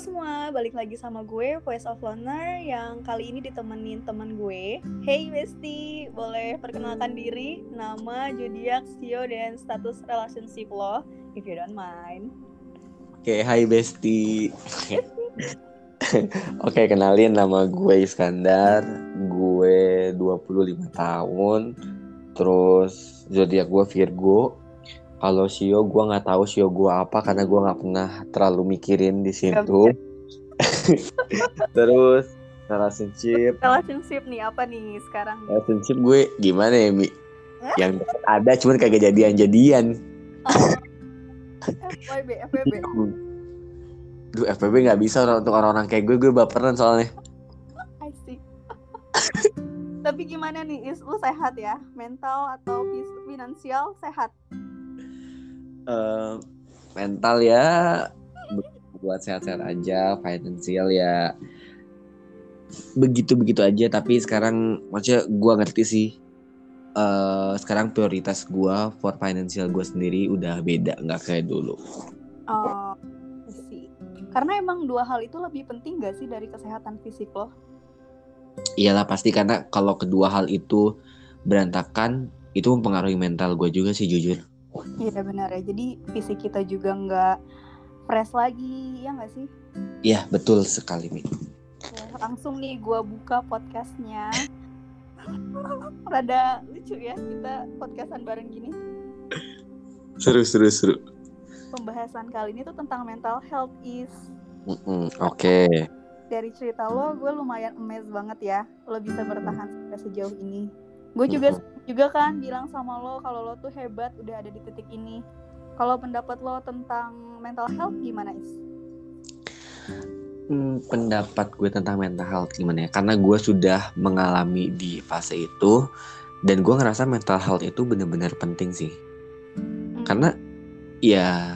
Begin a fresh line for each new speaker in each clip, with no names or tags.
semua, balik lagi sama gue Voice of Loner yang kali ini ditemenin temen gue. Hey Besti, boleh perkenalkan diri, nama, zodiak, sio, dan status relationship lo, if you don't mind.
Oke, hai Besti. Oke, kenalin nama gue Iskandar. Gue 25 tahun. Terus zodiak gue Virgo. Kalau Sio gue nggak tahu Sio gue apa karena gue nggak pernah terlalu mikirin di situ. Terus relationship,
Relationship nih, apa nih sekarang?
relationship gue gimana ya Mi? Yang ada cuman kagak jadian-jadian.
FYB, FYB.
Duh FPB nggak bisa orang- untuk orang-orang kayak gue gue baperan soalnya.
I see. Tapi gimana nih, Is? Lu sehat ya? Mental atau finansial sehat?
Eh mental ya buat sehat-sehat aja, finansial ya begitu-begitu aja. Tapi sekarang maksudnya gua ngerti sih. eh sekarang prioritas gua for financial gue sendiri udah beda, nggak kayak dulu.
Oh, I see. Karena emang dua hal itu lebih penting gak sih dari kesehatan fisik lo?
Iyalah pasti karena kalau kedua hal itu berantakan itu mempengaruhi mental gue juga sih jujur.
Iya benar ya. Jadi fisik kita juga nggak fresh lagi, ya nggak sih?
Iya betul sekali Mi.
Ya, langsung nih gua buka podcastnya. Rada lucu ya kita podcastan bareng gini.
Seru seru seru.
Pembahasan kali ini tuh tentang mental health is.
Mm-mm, Oke.
Dari cerita lo, gue lumayan amazed banget ya. Lo bisa bertahan sampai sejauh ini. Gue juga juga kan bilang sama lo kalau lo tuh hebat udah ada di titik ini. Kalau pendapat lo tentang mental health gimana is?
Hmm, pendapat gue tentang mental health gimana ya? Karena gue sudah mengalami di fase itu dan gue ngerasa mental health itu bener-bener penting sih.
Hmm.
Karena ya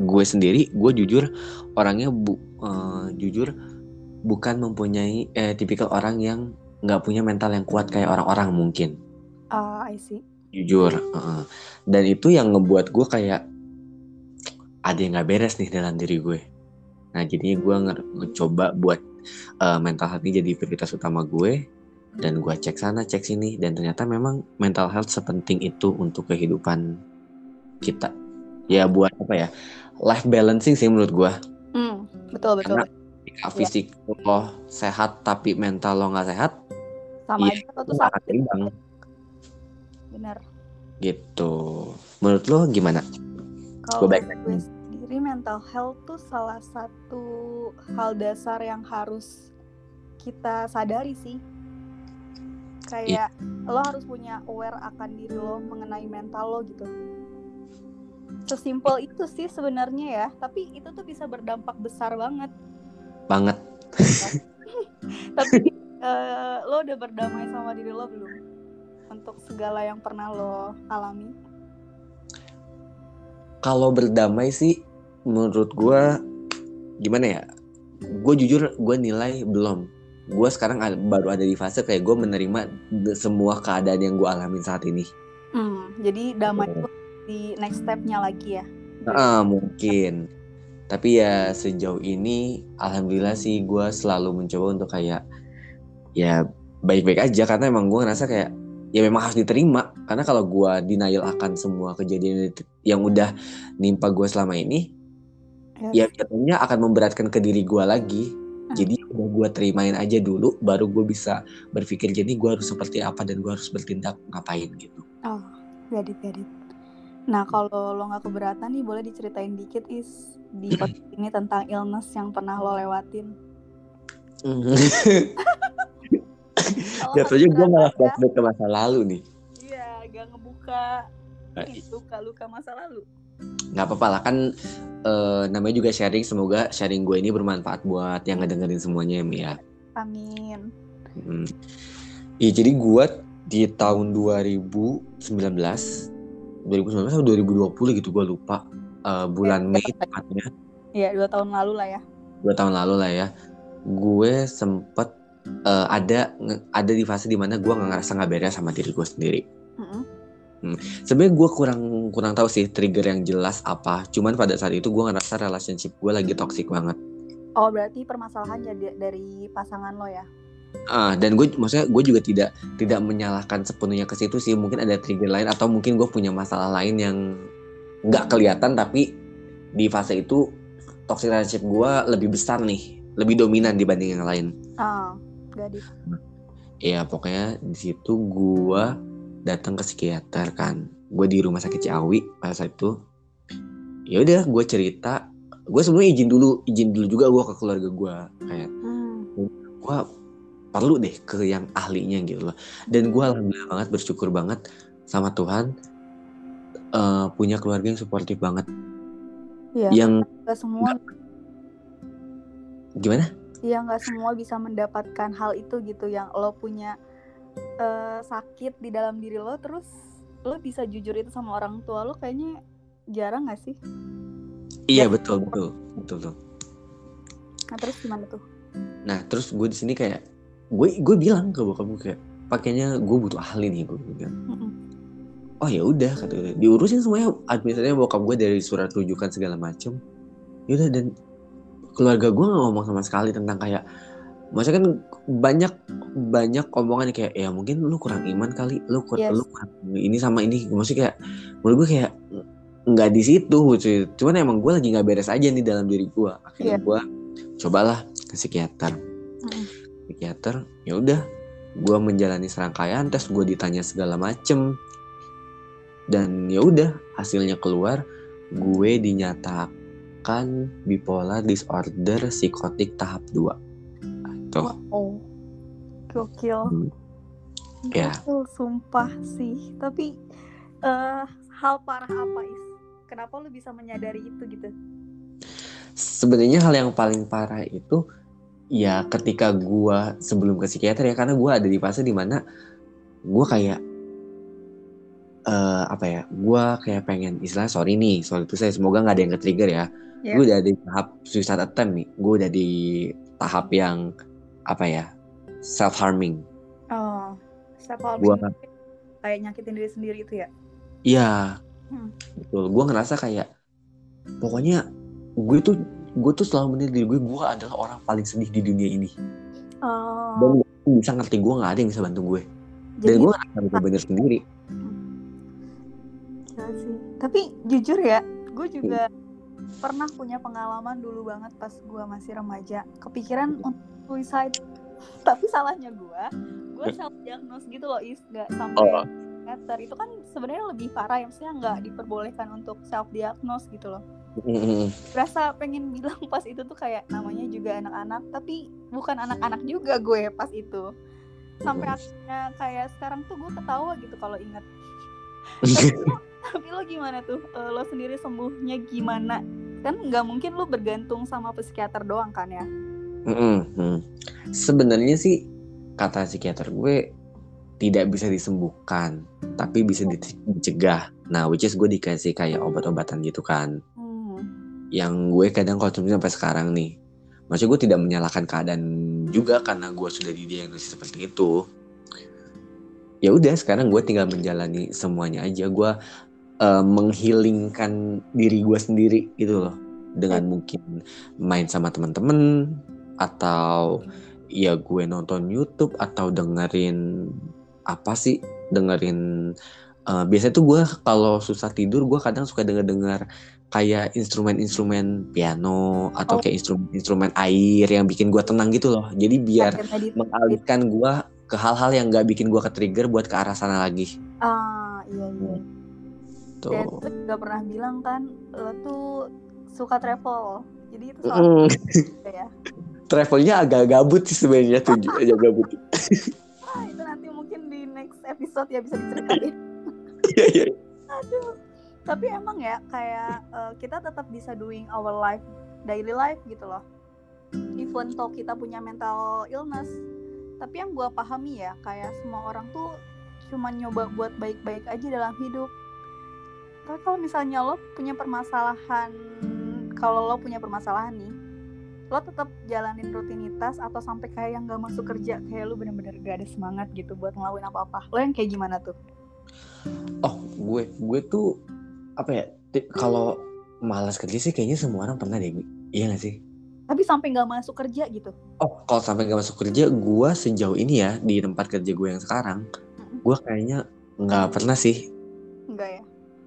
gue sendiri, gue jujur orangnya bu, eh, jujur bukan mempunyai eh, tipikal orang yang nggak punya mental yang kuat kayak orang-orang mungkin.
Ah, I see.
Jujur. heeh. Dan itu yang ngebuat gue kayak ada yang nggak beres nih dalam diri gue. Nah jadinya gue nge- ngecoba buat eh, mental health ini jadi prioritas utama gue dan gue cek sana cek sini dan ternyata memang mental health sepenting itu untuk kehidupan kita. Ya buat apa ya life balancing sih menurut gue.
Hmm, betul betul.
Karena fisik lo sehat tapi mental lo nggak sehat,
Sama
iya,
aja lo tuh sakit.
seimbang
Bener.
gitu. Menurut lo gimana?
Kalau
Gua baik.
gue sendiri mental health tuh salah satu hal dasar yang harus kita sadari sih. Kayak lo harus punya aware akan diri lo mengenai mental lo gitu. Sesimpel itu sih sebenarnya ya, tapi itu tuh bisa berdampak besar banget.
Banget.
Tapi eh, lo udah berdamai sama diri lo belum? Untuk segala yang pernah lo alami.
Kalau berdamai sih menurut gua gimana ya? Gue jujur gue nilai belum. Gue sekarang ada- baru ada di fase kayak gue menerima semua keadaan yang gue alamin saat ini.
Hmm, jadi damai itu di next stepnya lagi ya.
Ah mungkin. Tapi ya sejauh ini alhamdulillah sih gue selalu mencoba untuk kayak ya baik-baik aja karena emang gue ngerasa kayak ya memang harus diterima karena kalau gue denial akan semua kejadian yang udah nimpa gue selama ini ya jatuhnya akan memberatkan ke diri gue lagi
Hmm.
jadi udah gue terimain aja dulu baru gue bisa berpikir jadi gue harus seperti apa dan gue harus bertindak ngapain gitu
Oh, get it. Nah, kalau lo nggak keberatan nih, boleh diceritain dikit is di podcast ini tentang illness yang pernah lo lewatin. Kalau
jatuhnya gue malah
ya,
flashback ke masa lalu nih
Iya, gak ngebuka
Nah,
luka-luka masa lalu.
nggak apa-apa lah kan eh, namanya juga sharing semoga sharing gue ini bermanfaat buat yang ngedengerin semuanya ya Mi ya
Amin.
Hmm. Iya jadi gue di tahun 2019 2019 atau 2020 gitu gue lupa Eh, bulan
Ya,
Mei
ya.
tepatnya
Iya, dua tahun lalu lah ya.
dua tahun lalu lah ya gue sempet eh, ada ada di fase di mana gue nggak ngerasa nggak beres sama diri gue sendiri
Mm-mm.
sebenarnya gue kurang kurang tahu sih trigger yang jelas apa cuman pada saat itu gue ngerasa relationship gue lagi toxic banget
Oh berarti permasalahan jadi dari pasangan lo ya?
Ah, dan gue maksudnya gue juga tidak tidak menyalahkan sepenuhnya ke situ sih. Mungkin ada trigger lain atau mungkin gue punya masalah lain yang nggak kelihatan tapi di fase itu toxic relationship gue lebih besar nih, lebih dominan dibanding yang lain.
Ah, gadis.
Ya pokoknya di situ gue datang ke psikiater kan. Gue di rumah sakit Ciawi pada saat itu. Ya udah gue cerita. Gue sebelumnya izin dulu, izin dulu juga gue ke keluarga gue kayak
Hmm.
gue perlu deh ke yang ahlinya gitu loh. Dan gue alhamdulillah banget bersyukur banget sama Tuhan eh, punya keluarga yang suportif banget.
Iya.
Yang
Gak semua,
gimana?
Ya nggak semua bisa mendapatkan hal itu gitu yang lo punya eh, sakit di dalam diri lo, terus lo bisa jujur itu sama orang tua lo kayaknya jarang gak sih?
Iya
Ya.
betul betul betul tuh.
Nah terus gimana tuh?
Nah terus gue di sini kayak gue gue bilang ke bokap gue kayak pakainya gue butuh ahli nih gue bilang.
Mm-mm.
Oh ya udah kata diurusin semuanya administrasinya bokap gue dari surat rujukan segala macem. Yaudah dan keluarga gue nggak ngomong sama sekali tentang kayak maksudnya kan banyak banyak omongan kayak ya mungkin lu kurang iman kali lu kur
Yes.
lu kurang ini sama ini maksudnya kayak menurut gue kayak nggak di situ cuy. cuman emang gue lagi nggak beres aja nih dalam diri gue akhirnya
Iya.
gue cobalah ke psikiater
Mm-mm.
psikiater ya udah gue menjalani serangkaian tes gue ditanya segala macem dan ya udah hasilnya keluar gue dinyatakan bipolar disorder psikotik tahap 2 tuh
Wow. Gokil.
Hmm. Ya.
Gokil, sumpah sih. Tapi eh hal parah apa is? Kenapa lu bisa menyadari itu gitu?
sebenarnya hal yang paling parah itu ya ketika gua sebelum ke psikiater ya karena gua ada di fase di mana gua kayak eh apa ya gua kayak pengen istilah sorry nih soal itu saya semoga nggak ada yang ke-trigger ya
Ya.
gue udah di tahap suicide attempt nih. Gue udah di tahap yang apa ya self harming
Oh, self
Gua-
kayak nyakitin diri sendiri itu ya?
iya.
Hmm.
betul. Gue ngerasa kayak pokoknya gue tuh gue tuh selalu menilai diri gue gue adalah orang paling sedih di dunia ini.
Oh,
dan gue bisa ngerti gue nggak ada yang bisa bantu gue. Dan
jadi
gue ngerasa gue bener sendiri.
Gila sih. Tapi jujur ya, gue juga pernah punya pengalaman dulu banget pas gue masih remaja. Kepikiran untuk suicide. Tapi salahnya gue, gue self diagnose gitu loh, is nggak sampai
Oh.
psikiater. Itu kan sebenarnya lebih parah ya, maksudnya nggak diperbolehkan untuk self diagnose gitu loh.
Mm-mm.
Rasa pengen bilang pas itu tuh kayak namanya juga anak-anak, tapi bukan anak-anak juga gue pas itu. Sampai akhirnya kayak sekarang tuh gue ketawa gitu kalau inget tapi lo gimana tuh Eh, lo sendiri sembuhnya gimana kan nggak mungkin lo bergantung sama psikiater doang kan ya
Mm-mm. Mm. sebenarnya sih kata psikiater gue tidak bisa disembuhkan tapi bisa di- dicegah nah which is gue dikasih kayak obat-obatan gitu kan
hmm.
yang gue kadang konsumsi sampai sekarang nih. Maksudnya gue tidak menyalahkan keadaan juga karena gue sudah didiagnosis seperti itu. Ya udah sekarang gue tinggal menjalani semuanya aja. Gue eh, menghilingkan diri gue sendiri gitu loh. Dengan mungkin main sama teman-teman atau ya gue nonton YouTube atau dengerin apa sih dengerin eh, biasanya tuh gue kalau susah tidur gue kadang suka denger-dengar kayak instrumen-instrumen piano atau
Oh.
kayak instrumen-instrumen air yang bikin gue tenang gitu loh. Jadi biar mengalihkan gue ke hal-hal yang gak bikin gue ke-trigger buat ke arah sana lagi.
ah iya iya dan
Tuh.
lo juga pernah bilang kan lo tuh suka travel jadi itu salah
Mm.
ya
Travelnya agak gabut sih sebenarnya tuh agak gabut.
ah, itu nanti mungkin di next episode ya bisa diceritain
Iya iya.
aduh tapi emang ya kayak eh, kita tetap bisa doing our life daily life gitu loh even though kita punya mental illness tapi yang gua pahami ya kayak semua orang tuh cuman nyoba buat baik-baik aja dalam hidup tapi kalau misalnya lo punya permasalahan kalau lo punya permasalahan nih lo tetap jalanin rutinitas atau sampai kayak yang gak masuk kerja kayak lo bener-bener gak ada semangat gitu buat ngelakuin apa-apa lo yang kayak gimana tuh
Oh gue gue tuh apa ya kalau malas kerja sih kayaknya semua orang pernah deh. Iya gak sih?
Tapi sampai nggak masuk kerja gitu.
Oh, kalau sampai nggak masuk kerja, gue sejauh ini ya di tempat kerja gue yang sekarang, gue kayaknya nggak pernah sih.
Enggak ya?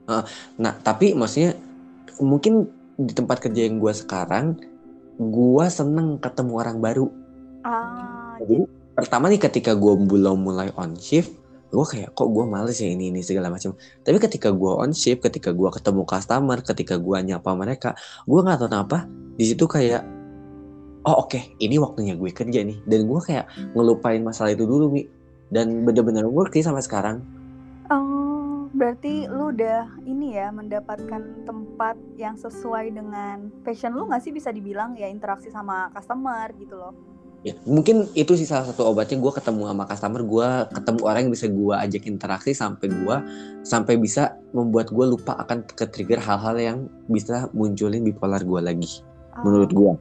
Nah, tapi maksudnya mungkin di tempat kerja yang gue sekarang, gue seneng ketemu orang baru.
Ah,
Jadi pertama nih ketika gue belum mulai on shift, gue kayak kok gue males ya ini ini segala macam. Tapi ketika gue on shift, ketika gue ketemu customer, ketika gue nyapa mereka, gue nggak tahu kenapa di situ kayak oh oke ini waktunya gue kerja nih dan gue kayak ngelupain masalah itu dulu mi dan bener-bener work sih sampai sekarang.
Oh, berarti lu udah ini ya mendapatkan tempat yang sesuai dengan passion lu nggak sih bisa dibilang ya interaksi sama customer gitu loh.
Ya, mungkin itu sih salah satu obatnya gue ketemu sama customer, gue ketemu orang yang bisa gue ajak interaksi sampai gue sampai bisa membuat gue lupa akan ke trigger hal-hal yang bisa munculin bipolar gue lagi.
Oh,
Menurut gue,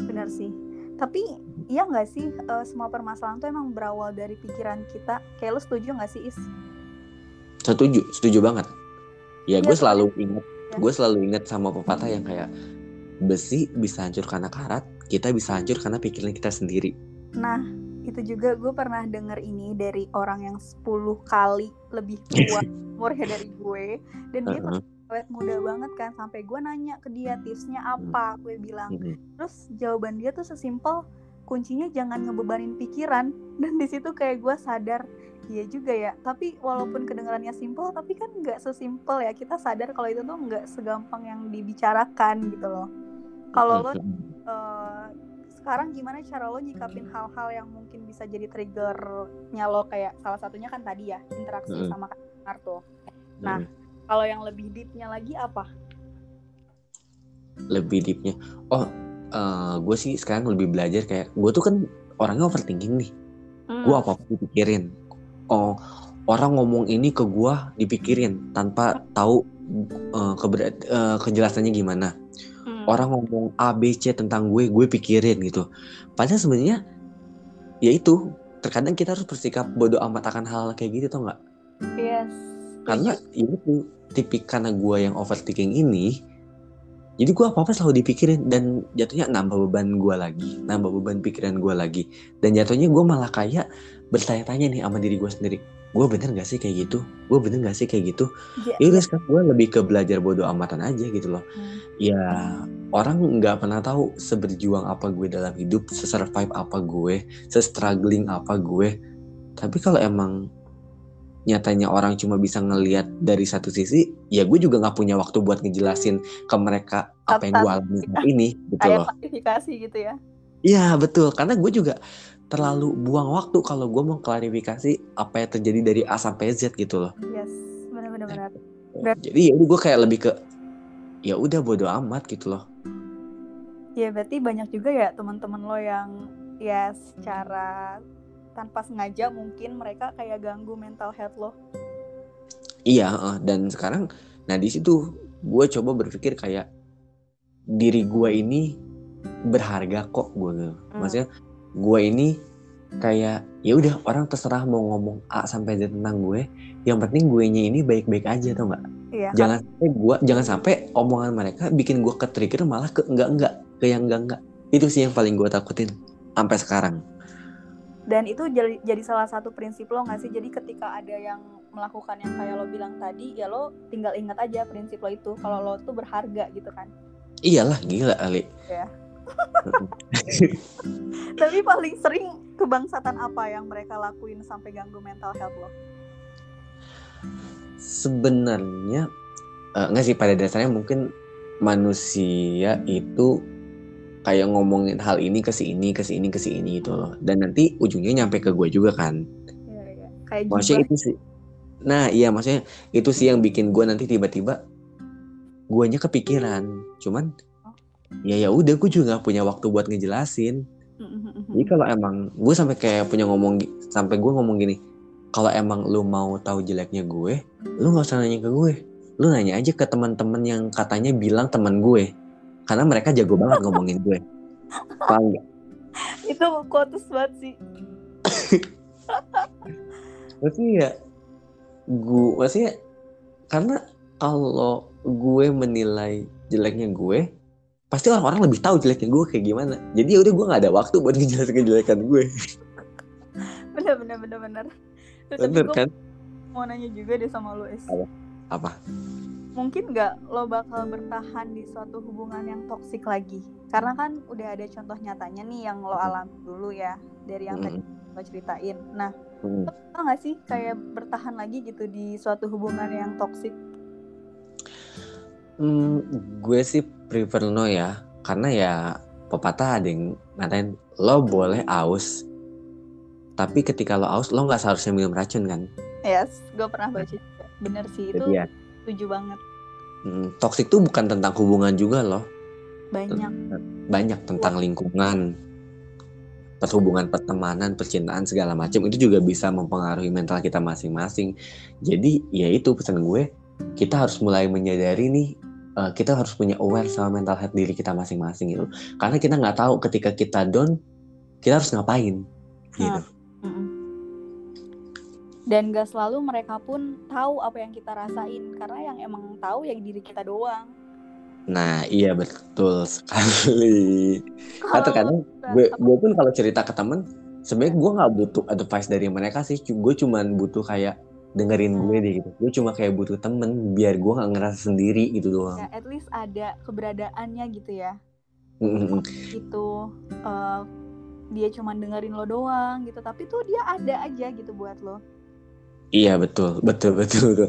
bener sih. Tapi iya nggak sih eh, semua permasalahan tuh emang berawal dari pikiran kita. Kayak lu setuju nggak sih Is?
Setuju, setuju banget. Ya
Iya,
gue selalu inget,
Ya.
gue selalu inget sama pepatah yang kayak besi bisa hancur karena karat, kita bisa hancur karena pikiran kita sendiri.
Nah, itu juga gue pernah denger ini dari orang yang 10 kali lebih tua umurnya dari gue dan dia
Heeh.
awet muda banget kan sampai gue nanya ke dia tipsnya apa gue bilang
Mm-mm.
terus jawaban dia tuh sesimpel kuncinya jangan ngebebanin pikiran dan di situ kayak gue sadar iya juga ya tapi walaupun kedengarannya simpel tapi kan nggak sesimpel ya kita sadar kalau itu tuh nggak segampang yang dibicarakan gitu loh kalau lo eh, sekarang gimana cara lo nyikapin hal-hal yang mungkin bisa jadi triggernya lo kayak salah satunya kan tadi ya interaksi
Mm-mm.
sama customer tuh nah
Mm.
kalau yang lebih deepnya lagi apa
lebih deepnya. Oh, gue sih sekarang lebih belajar kayak gue tuh kan orangnya overthinking nih.
Hmm.
Gue apa apa dipikirin. Oh, orang ngomong ini ke gue dipikirin tanpa tahu eh, keberat- eh, kejelasannya gimana.
Hmm.
Orang ngomong A B C tentang gue, gue pikirin gitu. Padahal sebenarnya ya itu terkadang kita harus bersikap bodoh amat akan hal kayak gitu tau nggak?
yes
karena ini tuh tipik karena gue yang overthinking ini jadi gue apa apa selalu dipikirin dan jatuhnya nambah beban gue lagi nambah beban pikiran gue lagi dan jatuhnya gue malah kayak bertanya-tanya nih sama diri gue sendiri gue bener gak sih kayak gitu? Gue bener gak sih kayak gitu?
Ya,
ya udah sekarang gue lebih ke belajar bodoh amatan aja gitu loh.
Hmm.
ya orang nggak pernah tahu seberjuang apa gue dalam hidup sesurvive apa gue se-struggling apa gue. Tapi kalau emang nyatanya orang cuma bisa ngelihat dari satu sisi ya gue juga nggak punya waktu buat ngejelasin ke mereka apa yang gue alami saat ini gitu loh.
klarifikasi gitu ya.
Iya betul. Karena gue juga terlalu buang waktu kalau gue mau klarifikasi apa yang terjadi dari A sampai Z gitu loh.
Yes benar-benar benar Ber-
jadi ya gue kayak lebih ke ya udah bodo amat gitu loh.
Ya berarti banyak juga ya teman-teman lo yang ya secara tanpa sengaja mungkin mereka kayak ganggu mental health lo.
Iya, dan sekarang, nah di situ gue coba berpikir kayak diri gue ini berharga kok gue, maksudnya gue ini kayak ya udah orang terserah mau ngomong A sampai Z tentang gue, yang penting gue nya ini baik-baik aja tau nggak?
iya?
Jangan sampai gue, jangan sampai omongan mereka bikin gue ke trigger malah ke enggak enggak, ke yang enggak enggak. Itu sih yang paling gue takutin sampai sekarang.
dan itu jadi, jadi salah satu prinsip lo nggak sih jadi ketika ada yang melakukan yang kayak lo bilang tadi ya lo tinggal ingat aja prinsip lo itu kalau lo tuh berharga gitu kan
Iyalah gila Ali.
Ya. tapi paling sering kebangsatan apa yang mereka lakuin sampai ganggu mental health lo?
Sebenarnya nggak sih pada dasarnya mungkin manusia itu kayak ngomongin hal ini ke si ini ke si ini ke si ini gitu loh. Dan nanti ujungnya nyampe ke gue juga kan.
Iya, iya. kayak
maksudnya
gibah
itu sih. Nah iya maksudnya itu sih yang bikin gue nanti tiba-tiba guanya kepikiran. Cuman ya ya udah gue juga gak punya waktu buat ngejelasin. Jadi kalau emang gue sampai kayak punya ngomong sampai gue ngomong gini kalau emang lu mau tahu jeleknya gue lu nggak usah nanya ke gue. Lu nanya aja ke teman-teman yang katanya bilang teman gue. Karena mereka jago banget ngomongin gue. Paham nggak?
Itu quotes banget sih.
Maksudnya ya gue maksudnya karena kalau gue menilai jeleknya gue pasti orang-orang lebih tahu jeleknya gue kayak gimana. Jadi ya udah gue nggak ada waktu buat ngejelasin kejelekan gue
bener bener bener bener. Terus
bener kan?
mau nanya juga deh sama lu es
Apa? apa?
Mungkin nggak lo bakal bertahan di suatu hubungan yang toksik lagi? Karena kan udah ada contoh nyatanya nih yang lo alami dulu ya dari yang tadi
Mm,
lo ceritain. Nah
mm.
lo nggak sih kayak bertahan lagi gitu di suatu hubungan yang toksik
Hmm, gue sih prefer no ya. Karena ya pepatah ada yang ngatain lo boleh aus. Tapi ketika lo aus lo nggak seharusnya minum racun kan?
Yes gue pernah baca juga. Bener sih itu
ya.
setuju banget.
Hmm, toxic tuh bukan tentang hubungan juga loh.
Banyak.
Banyak tentang lingkungan perhubungan pertemanan percintaan segala macam itu juga bisa mempengaruhi mental kita masing-masing. Jadi ya itu pesan gue. Kita harus mulai menyadari nih eh, kita harus punya aware sama mental health diri kita masing-masing gitu. Karena kita nggak tahu ketika kita down kita harus ngapain gitu.
Mm-mm. dan gak selalu mereka pun tahu apa yang kita rasain karena yang emang tahu ya diri kita doang.
Nah iya betul sekali. Atau kadang gue gue pun kalau cerita ke temen sebenarnya gue nggak butuh advice dari mereka sih. Gue cuman butuh kayak dengerin gue deh gitu. Gue cuma kayak butuh temen biar gue nggak ngerasa sendiri gitu doang.
Ya at least ada keberadaannya gitu ya.
Mm-mm.
itu eh, dia cuman dengerin lo doang gitu. Tapi tuh dia ada aja gitu buat lo.
Iya betul. Betul betul betul.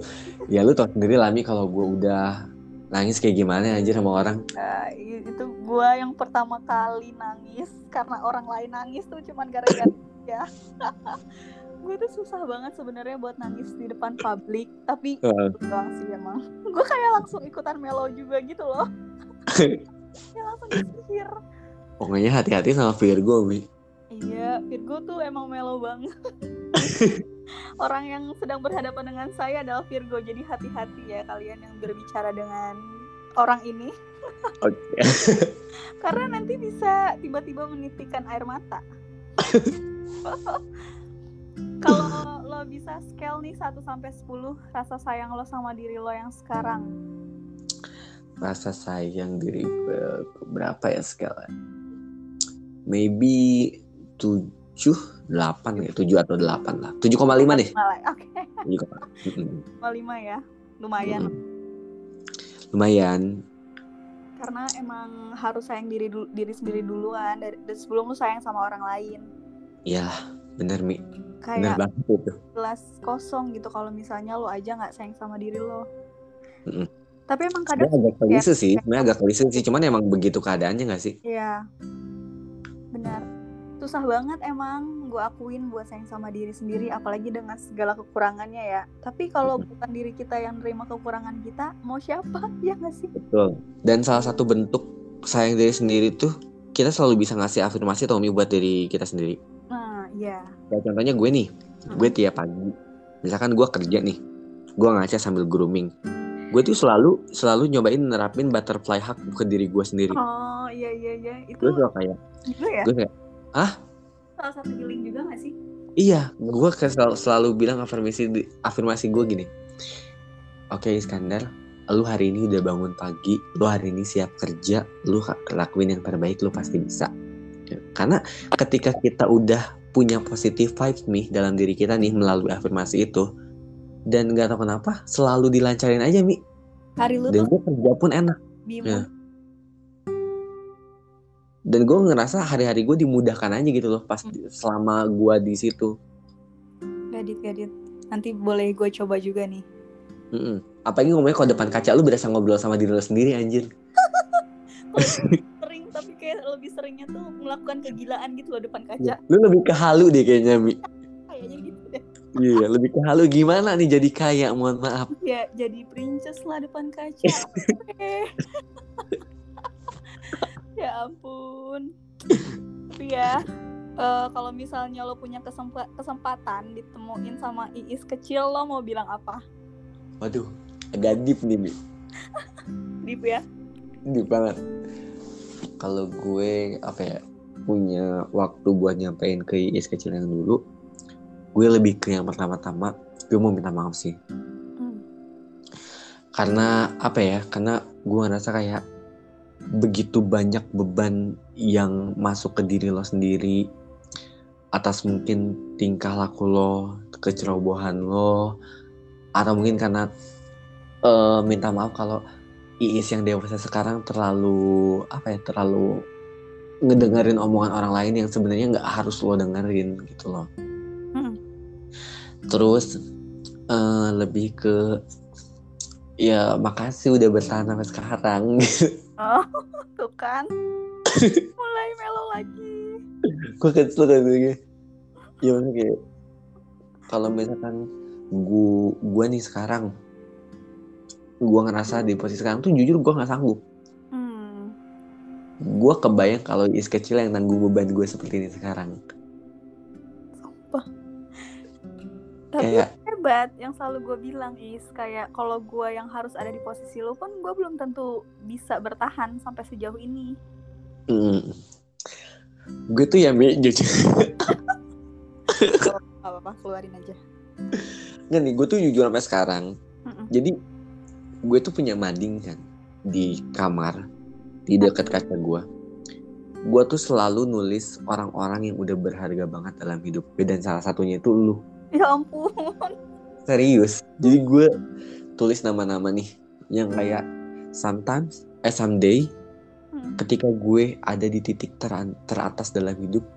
Ya lu tau sendiri lami kalau gue udah nangis kayak gimana aja sama orang.
Eh, itu gua yang pertama kali nangis. Karena orang lain nangis tuh cuman gara-gara ya gue tuh susah banget sebenarnya buat nangis di depan publik tapi doang sih emang. Gue kayak langsung ikutan melo juga gitu loh. Ya langsung disihir.
Pokoknya hati-hati sama Virgo Mi.
Iya Virgo tuh emang melo banget. Orang yang sedang berhadapan dengan saya adalah Virgo jadi hati-hati ya kalian yang berbicara dengan orang ini.
Oke.
Karena nanti bisa tiba-tiba menitikkan air mata kalau lo bisa scale nih 1 sampai 10 rasa sayang lo sama diri lo yang sekarang.
Rasa sayang diri gue berapa ya skala maybe tujuh delapan ya. Tujuh atau delapan lah. Tujuh koma lima deh.
Malah, oke.
Tujuh koma- Mm-mm.
5 ya. Lumayan.
Mm-mm. lumayan.
Karena emang harus sayang diri diri sendiri duluan. Dari, sebelum lu sayang sama orang lain.
Ya bener mi. bener
kayak gelas kosong gitu kalau misalnya lo aja nggak sayang sama diri lo
Mm-mm.
tapi emang kadang
agak klise sih sebenarnya agak klise sih cuman emang begitu keadaannya gak sih
Iya, benar. Susah banget emang gue akuin buat sayang sama diri sendiri, apalagi dengan segala kekurangannya ya. Tapi kalau bukan diri kita yang nerima kekurangan kita, mau siapa? Ya nggak sih?
betul dan salah satu bentuk sayang diri sendiri tuh kita selalu bisa ngasih afirmasi Tommy buat diri kita sendiri
Iya.
Kayak contohnya gue nih, gue tiap pagi, misalkan gue kerja nih, gue ngaca sambil grooming. Gue tuh selalu selalu nyobain nerapin butterfly hug ke diri gue sendiri.
Oh, iya iya iya. Itu
Gue selalu kayak,
ya.
gue kayak,
Salah satu healing juga nggak sih?
iya, gue selalu, selalu bilang afirmasi afirmasi gue gini. Oke Iskandar, lu hari ini udah bangun pagi, lu hari ini siap kerja, lu lakuin yang terbaik, lu pasti bisa. Karena ketika kita udah punya positive vibes nih dalam diri kita nih melalui afirmasi itu, dan nggak tahu kenapa selalu dilancarin aja mi,
Hari lu
dan
tuh
gue kerja pun enak, ya. dan gue ngerasa hari-hari gue dimudahkan aja gitu loh pas selama gue di situ.
Gadit gadit. Nanti boleh gue coba juga nih.
Mm-mm. Apalagi ngomongnya kalau depan kaca lu berasa ngobrol sama diri lu sendiri anjir.
Kayak lebih seringnya tuh melakukan kegilaan gitu loh depan kaca.
Lu lebih ke halu deh kayaknya mi.
Kayaknya gitu deh.
Iya, lebih ke halu gimana nih jadi kaya? Mohon maaf.
Ya jadi princess lah depan kaca. Ya ampun. Tapi ya eh, kalau misalnya lo punya kesempa- kesempatan ditemuin sama Iis kecil lo mau bilang apa?
Waduh, agak deep nih mi.
Deep ya.
Deep banget. Kalau gue apa ya punya waktu buat nyampein ke Iis kecil yang dulu, gue lebih ke yang pertama-tama gue mau minta maaf sih.
Hmm.
Karena apa ya? Karena gue ngerasa kayak begitu banyak beban yang masuk ke diri lo sendiri atas mungkin tingkah laku lo, kecerobohan lo, atau mungkin karena uh, minta maaf kalau Iis yang dewasa sekarang terlalu apa ya terlalu ngedengerin omongan orang lain yang sebenarnya nggak harus lo dengerin gitu loh. Hmm. Terus uh, lebih ke ya makasih udah bertahan sampai sekarang.
Oh, tuh kan. Mulai melo lagi.
Gue kesel kan gue. Ya kayak kalau misalkan gua gua nih sekarang gue ngerasa di posisi sekarang tuh jujur gue nggak sanggup hmm. gue kebayang kalau is kecil yang tanggung beban gue seperti ini sekarang
Sumpah. tapi kayak, hebat yang selalu gue bilang is kayak kalau gue yang harus ada di posisi lo pun gue belum tentu bisa bertahan sampai sejauh ini hmm.
gue tuh ya mi jujur
apa apa keluarin aja
nggak nih gue tuh jujur sampai sekarang mm -mm. jadi gue tuh punya mading kan di kamar di dekat kaca gue gue tuh selalu nulis orang-orang yang udah berharga banget dalam hidup gue dan salah satunya itu lu.
Ya ampun.
Serius. Jadi gue tulis nama-nama nih yang kayak sometimes eh someday hmm. ketika gue ada di titik ter teratas dalam hidup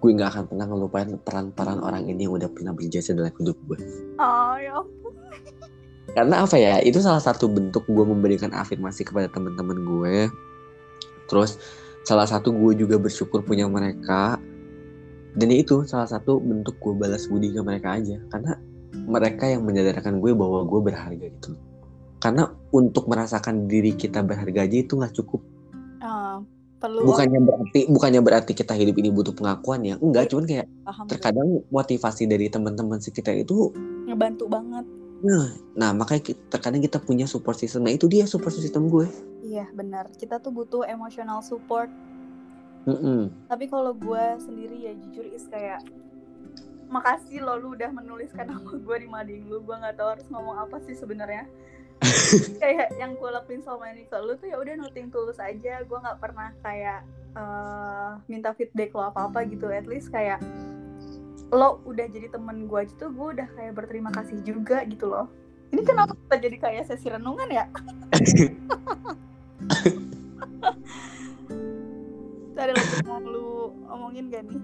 gue nggak akan pernah ngelupain peran-peran orang ini yang udah pernah berjasa dalam hidup gue.
Oh ya ampun
karena apa ya itu salah satu bentuk gue memberikan afirmasi kepada teman-teman gue. Terus salah satu gue juga bersyukur punya mereka. Dan itu salah satu bentuk gue balas budi ke mereka aja. Karena mereka yang menyadarkan gue bahwa gue berharga gitu. Karena untuk merasakan diri kita berharga aja itu nggak cukup. Uh, perlu bukannya berarti bukannya berarti kita hidup ini butuh pengakuan ya? Enggak cuman kayak terkadang motivasi dari teman-teman sekitar itu
ngebantu banget
Nah, nah makanya kita, terkadang kita punya support system. Nah itu dia support system gue.
Iya benar. Kita tuh butuh emotional support. Mm -mm. Tapi kalau gue sendiri ya jujur is kayak makasih lo lu udah menuliskan nama gue di mading lu. Gue nggak tahu harus ngomong apa sih sebenarnya. kayak yang gue lakuin selama ini ke lu tuh ya udah noting tulus aja. Gue nggak pernah kayak uh, minta feedback lo apa apa gitu. At least kayak lo udah jadi temen gue gitu gue udah kayak berterima kasih juga gitu loh. Ini kenapa kita jadi kayak sesi renungan ya? Ada lagi yang lu omongin gak nih?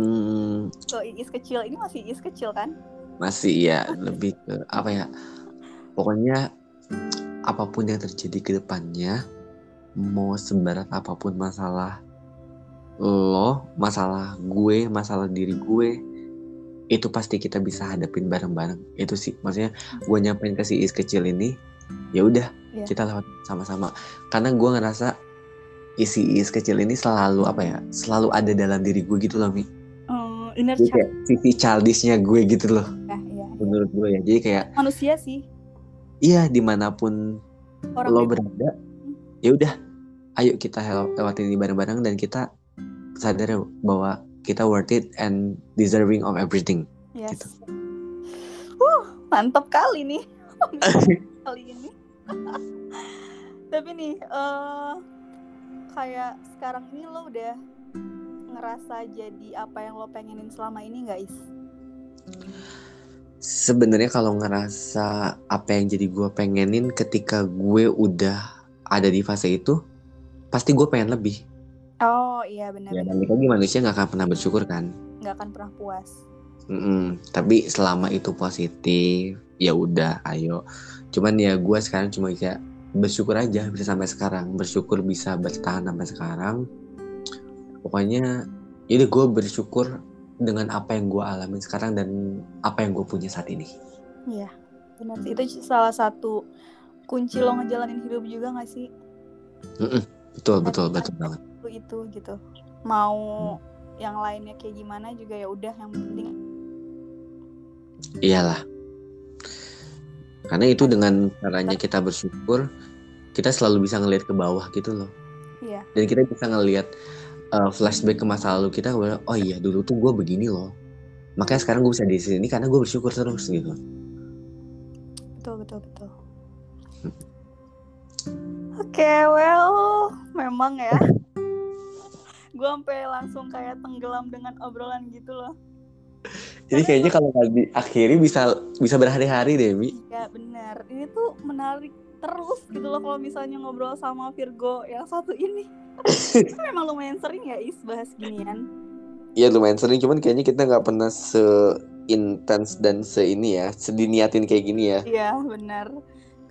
Hmm. so Iis kecil ini masih Iis kecil kan?
Masih ya lebih ke apa ya pokoknya apa pun yang terjadi ke depannya mau sebarat apa pun masalah lo, masalah gue, masalah diri gue, itu pasti kita bisa hadapin bareng-bareng. Itu sih, maksudnya gue nyampein ke si Is kecil ini, ya udah yeah. kita lewat sama-sama. Karena gue ngerasa isi Is kecil ini selalu apa ya, selalu ada dalam diri gue gitu loh mi.
Oh, inner Jadi
kayak sisi childishnya gue gitu loh. Ya, iya, Menurut gue ya, jadi kayak
manusia sih.
Iya, di mana pun Orang lo berada, hmm. ya udah, ayo kita lewatin ini bareng-bareng dan kita sadar bahwa kita worth it and deserving of everything.
Yes. Gitu. Uh, mantap kali nih kali ini. Tapi nih, uh, kayak sekarang ini lo udah ngerasa jadi apa yang lo pengenin selama ini nggak is?
Sebenarnya kalau ngerasa apa yang jadi gue pengenin ketika gue udah ada di fase itu, pasti gue pengen lebih.
Oh iya benar.
Ya balik lagi manusia nggak akan pernah bersyukur kan?
Nggak akan pernah puas.
Mm -mm. Tapi selama itu positif, ya udah, ayo. Cuman ya gue sekarang cuma kayak bersyukur aja bisa sampai sekarang, bersyukur bisa bertahan sampai sekarang. Pokoknya, ini ya gue bersyukur dengan apa yang gue alami sekarang dan apa yang gue punya saat ini.
Iya, benar sih. Itu salah satu kunci lo ngejalanin hidup juga gak sih?
Mm -mm. Betul, betul, betul banget
itu gitu. Mau hmm. yang lainnya kayak gimana juga ya udah yang penting
iyalah. Karena itu dengan caranya kita bersyukur kita selalu bisa ngelihat ke bawah gitu loh.
Iya.
dan kita bisa ngelihat uh, flashback ke masa lalu kita oh iya dulu tuh gue begini loh. Makanya sekarang gue bisa di sini karena gue bersyukur terus gitu.
Betul betul betul. Oke, well, memang ya. Gue sampai langsung kayak tenggelam dengan obrolan gitu loh.
Jadi kayaknya kalau nggak diakhiri bisa bisa berhari-hari deh, Mi.
Iya benar. Ini tuh menarik terus gitu loh kalau misalnya ngobrol sama Virgo yang satu ini. Memang lumayan sering ya Is bahas ginian.
Iya lumayan sering, cuman kayaknya kita nggak pernah se intens dan se ini ya, sediniatin kayak gini ya.
Iya benar.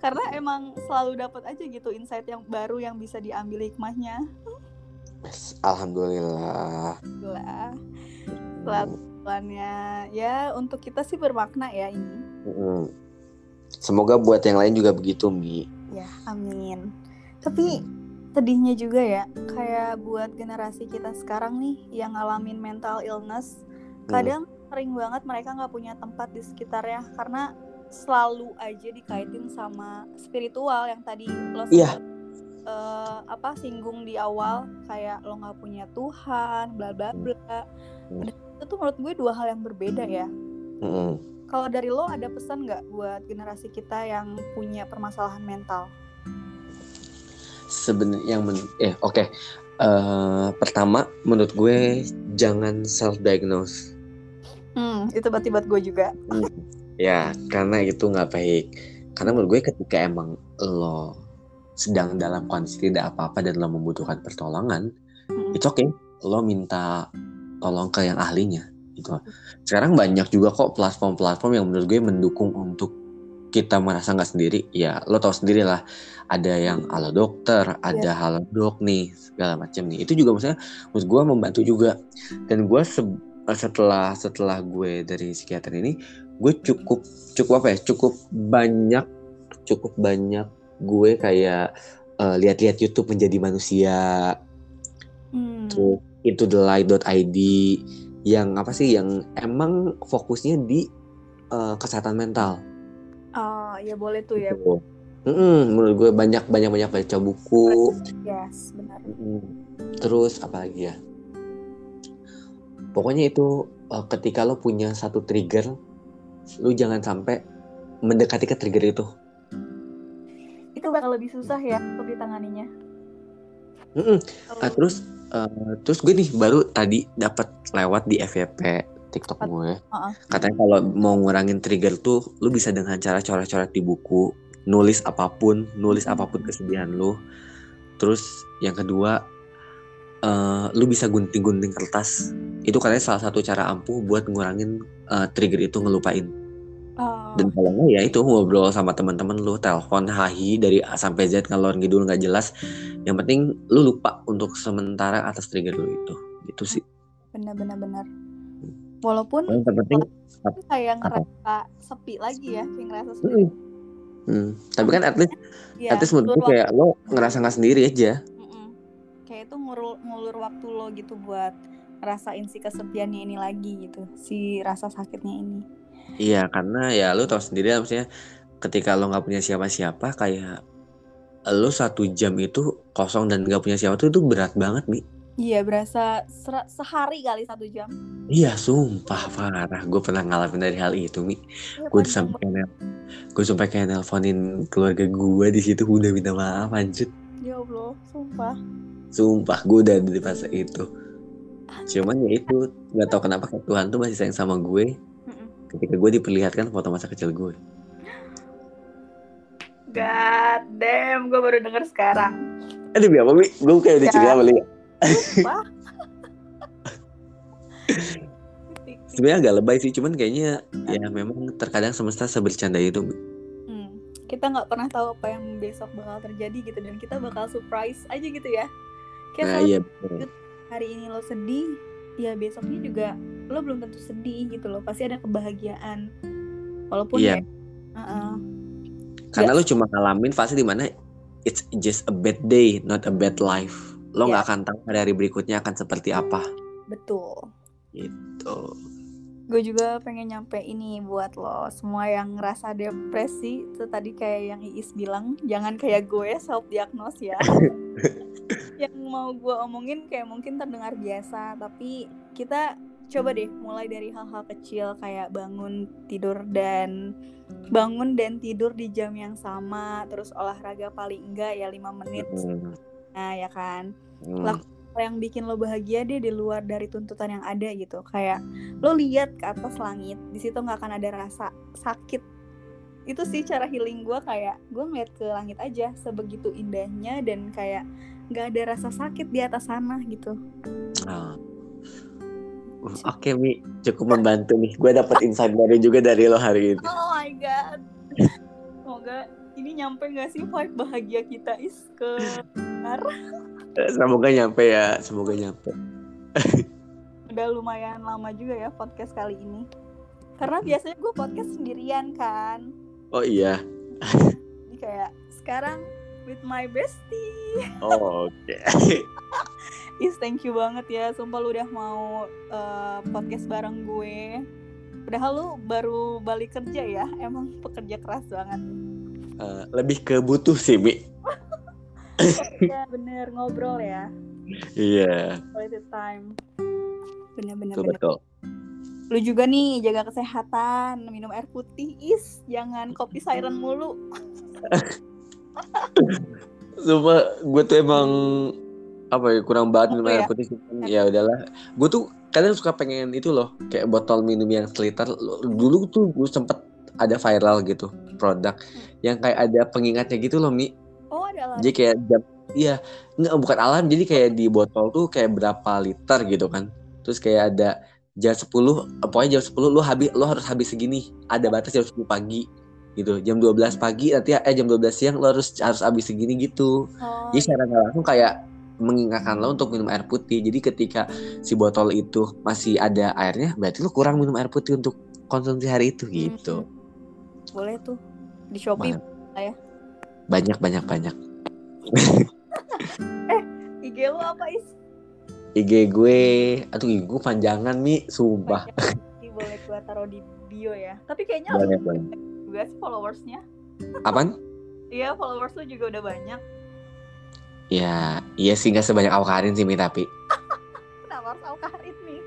Karena emang selalu dapat aja gitu insight yang baru yang bisa diambil hikmahnya.
Alhamdulillah.
Lah. Pelannya ya untuk kita sih bermakna ya ini.
Mm. Semoga buat yang lain juga begitu, Mi.
Ya, amin. Tapi sedihnya juga ya, kayak buat generasi kita sekarang nih yang ngalamin mental illness, kadang sering banget mereka nggak punya tempat di sekitarnya karena selalu aja dikaitin sama spiritual yang tadi lo
Iya.
Eh, apa singgung di awal kayak lo nggak punya Tuhan bla bla bla
Hmm.
Itu tuh menurut gue dua hal yang berbeda ya kalau dari lo ada pesan nggak buat generasi kita yang punya permasalahan mental
Sebenarnya yang men eh oke. Eh, pertama menurut gue jangan self diagnose.
hmm itu berarti buat gue juga
ya, karena itu nggak baik. Karena menurut gue ketika emang lo sedang dalam kondisi tidak apa-apa dan lo membutuhkan pertolongan,
Hmm.
itu oke. Lo minta tolong ke yang ahlinya gitu. Sekarang banyak juga kok platform-platform yang menurut gue mendukung untuk kita merasa nggak sendiri. Ya, lo tau sendiri lah. Ada yang ala dokter, ada halo dok nih, segala macam nih. Itu juga maksudnya menurut gue membantu juga. Dan gue se- setelah setelah gue dari psikiater ini, gue cukup cukup apa ya? Cukup banyak cukup banyak gue kayak eh, lihat-lihat YouTube menjadi manusia
Hmm.
terus into the light.id yang apa sih yang emang fokusnya di eh, kesehatan mental.
Oh, ya boleh tuh ya.
Gitu. Mm-mm, menurut gue banyak banyak banyak baca buku.
Yes, benar.
Mm-mm. Terus apa lagi ya? Pokoknya itu eh, ketika lo punya satu trigger, lo jangan sampai mendekati ke trigger itu.
Bakal lebih susah ya untuk ditanganinya.
Mm-mm.
Kalau-
Ah, terus eh, terus gue nih baru tadi dapat lewat di FYP TikTok gue.
Heeh.
Katanya kalau mau ngurangin trigger tuh lu bisa dengan cara coret-coret di buku, nulis apa pun, nulis
apa
pun kesedihan lu. Terus yang kedua eh, lu bisa gunting-gunting kertas. Itu katanya salah satu cara ampuh buat ngurangin eh, trigger itu ngelupain.
Oh,
Dan kalau enggak ya itu ngobrol sama teman-teman lu, telepon hahi dari A sampai Z ngalor ngidul nggak jelas. Yang penting lu lupa untuk sementara atas trigger lu itu. Itu sih.
benar-benar benar. Walaupun
Yang terpenting
kayak
Apa?
ngerasa sepi lagi ya, kayak ngerasa sepi.
Mm-mm. Hmm, Tapi kan at least,
Ya,
at least menurut gue kayak lo ngerasa nggak sendiri aja.
Mm-mm. Kayak itu ngulur, ngulur waktu lo gitu buat ngerasain si kesepiannya ini lagi gitu, si rasa sakitnya ini.
Iya, karena ya lo tau sendiri lah maksudnya ketika lo nggak punya siapa-siapa kayak lo satu jam itu kosong dan nggak punya siapa tuh itu berat banget nih.
Iya, berasa sehari kali satu jam.
Iya, sumpah parah. Gue pernah ngalamin dari hal itu, Mi.
Iya,
Gue sampai kayak gue sampai kayak nelponin keluarga gue di situ udah minta maaf
banget. Ya Allah, sumpah.
Sumpah gue udah di fase itu. Cuman ya itu nggak tahu kenapa Tuhan tuh masih sayang sama gue. Ketika gue diperlihatkan foto masa kecil gue.
God damn, gue baru denger sekarang.
Aduh, apa Mi? Gue kayak udah
Ya.
cerita sama Lia.
Sumpah.
Sebenarnya agak lebay sih, cuman kayaknya ya memang terkadang semesta sebercanda itu.
Hmm, kita nggak pernah tahu apa yang besok bakal terjadi gitu dan kita bakal surprise aja gitu ya. Kayak
Nah, iya
hari ini lo sedih, ya besoknya juga lo belum tentu sedih gitu loh. Pasti ada kebahagiaan. Walaupun
Iya.
ya, uh-uh.
Karena
Yes.
lu cuma ngalamin fase di mana it's just a bad day, not a bad life. Lo
Iya.
nggak akan tahu hari-hari berikutnya akan seperti apa.
betul.
Gitu.
Gue juga pengen nyampe ini buat lo semua yang ngerasa depresi itu tadi kayak yang Iis bilang jangan kayak gue self diagnose ya. yang mau gue omongin kayak mungkin terdengar biasa tapi kita coba deh mulai dari hal-hal kecil kayak bangun tidur dan bangun dan tidur di jam yang sama terus olahraga paling enggak ya lima menit.
Hmm,
nah ya kan?
Hmm.
Yang bikin lo bahagia deh di luar dari tuntutan yang ada gitu. Kayak lo lihat ke atas langit di situ nggak akan ada rasa sakit. Itu sih cara healing gue kayak gue ngeliat ke langit aja sebegitu indahnya dan kayak nggak ada rasa sakit di atas sana gitu.
Uh, Oke Mi, cukup membantu nih. Gue dapet insight baru juga dari lo hari ini.
oh my god semoga ini nyampe nggak sih vibe bahagia kita is ke
Semoga nyampe ya, semoga nyampe.
udah lumayan lama juga ya podcast kali ini karena biasanya gue podcast sendirian kan
Oh iya.
Jadi kayak sekarang with my bestie.
Oh, Oke.
Is thank you banget ya. Sumpah lu udah mau uh, podcast bareng gue. Padahal lu baru balik kerja ya. Emang pekerja keras banget.
Eh, lebih ke butuh sih Mi.
ya bener ngobrol ya.
Iya,
Quality time. Bener-bener.
betul
bener.
betul.
Lu juga nih jaga kesehatan. Minum air putih is. Jangan kopi siren mulu.
Sumpah gue tuh emang apa ya kurang banget minum air
ya?
putih. Ya udahlah. Gue tuh kadang suka pengen itu loh, kayak botol minum yang seliter. Dulu tuh gue sempet ada viral gitu produk yang kayak ada pengingatnya gitu loh Mi.
Oh ada lah.
Jadi kayak jam iya nggak bukan alarm jadi kayak di botol tuh kayak berapa liter gitu kan. Terus kayak ada jam 10 eh, pokoknya jam 10 lu habis lu harus habis segini. Ada batas jam 10 pagi gitu. Jam 12 pagi nanti eh jam 12 siang lu harus harus habis segini gitu.
Oh,
Jadi secara nggak langsung kayak mengingatkan lo untuk minum air putih. Jadi ketika si botol itu masih ada airnya, berarti lo kurang minum air putih untuk konsumsi hari itu gitu.
boleh tuh di Shopee.
Mantap. Banyak banyak banyak.
IG lu apa is?
IG gue, aduh IG gue panjangan mi, sumpah.
Banyak. boleh gua taruh di bio ya. Tapi kayaknya lu
boleh.
juga sih followersnya.
Apaan?
Iya followers lu juga udah banyak.
Ya, iya sih nggak sebanyak Awkarin sih mi tapi
Kenapa harus Alkarin nih?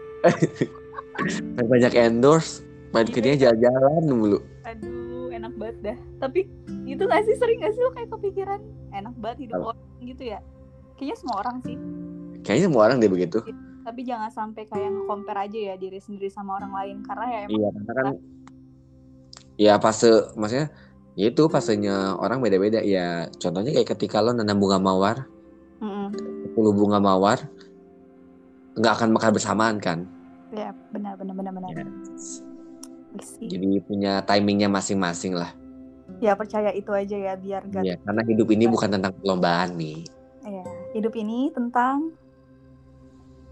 Banyak endorse, banyak
Iya.
kerjanya jalan-jalan mulu.
Aduh enak banget dah. Tapi itu gak sih sering gak sih lu kayak kepikiran enak banget hidup
Apa?
orang gitu ya? Kayaknya semua orang sih.
Kayaknya semua orang deh begitu.
Tapi jangan sampai kayak nge-compare aja ya diri sendiri sama orang lain karena ya emang
Iya, karena kan ya fase maksudnya ya itu fasenya orang beda-beda ya. Contohnya kayak ketika lo nanam bunga mawar, 10 bunga mawar nggak akan makan bersamaan kan.
Ya benar benar benar benar.
Ya. Jadi punya timingnya masing-masing lah.
Ya percaya itu aja ya biar gak
Ya, karena hidup ini bukan tentang perlombaan nih.
ya, hidup ini tentang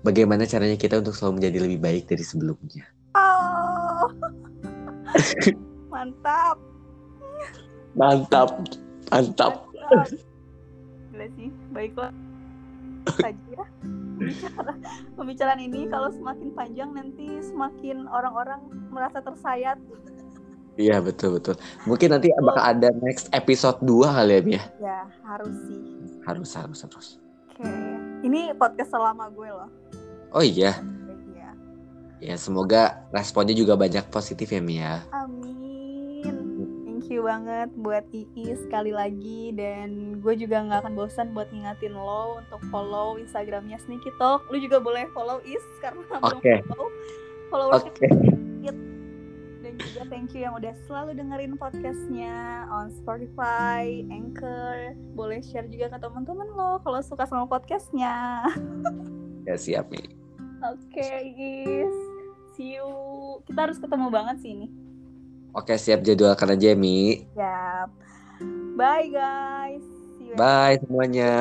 Bagaimana caranya kita untuk selalu menjadi lebih baik dari sebelumnya.
oh mantap
Mantap, mantap.
mantap Gila sih baiklah saja ya pembicara pembicaraan ini kalau semakin panjang nanti semakin orang-orang merasa tersayat
Iya betul betul. Mungkin nanti bakal ada next episode 2 kali ya, Mia.
ya harus sih
Harus harus harus.
oke ini podcast selama gue loh
Oh iya,
Iya.
ya semoga responnya juga banyak positif ya Mia.
Amin. Thank you banget buat Iis sekali lagi dan gue juga nggak akan bosan buat ngingatin lo untuk follow Instagramnya Sneaky Talk. Lu juga boleh follow Is karena belum
Oke.
follow followers
Oke.
dan juga thank you yang udah selalu dengerin podcastnya on Spotify, Anchor. Boleh share juga ke teman-teman lo kalau suka sama podcastnya.
Ya siap nih.
Oke Is, see you. Kita harus ketemu banget sih ini.
Oke siap jadwalkan aja Mi.
Yap. Bye guys.
Bye semuanya.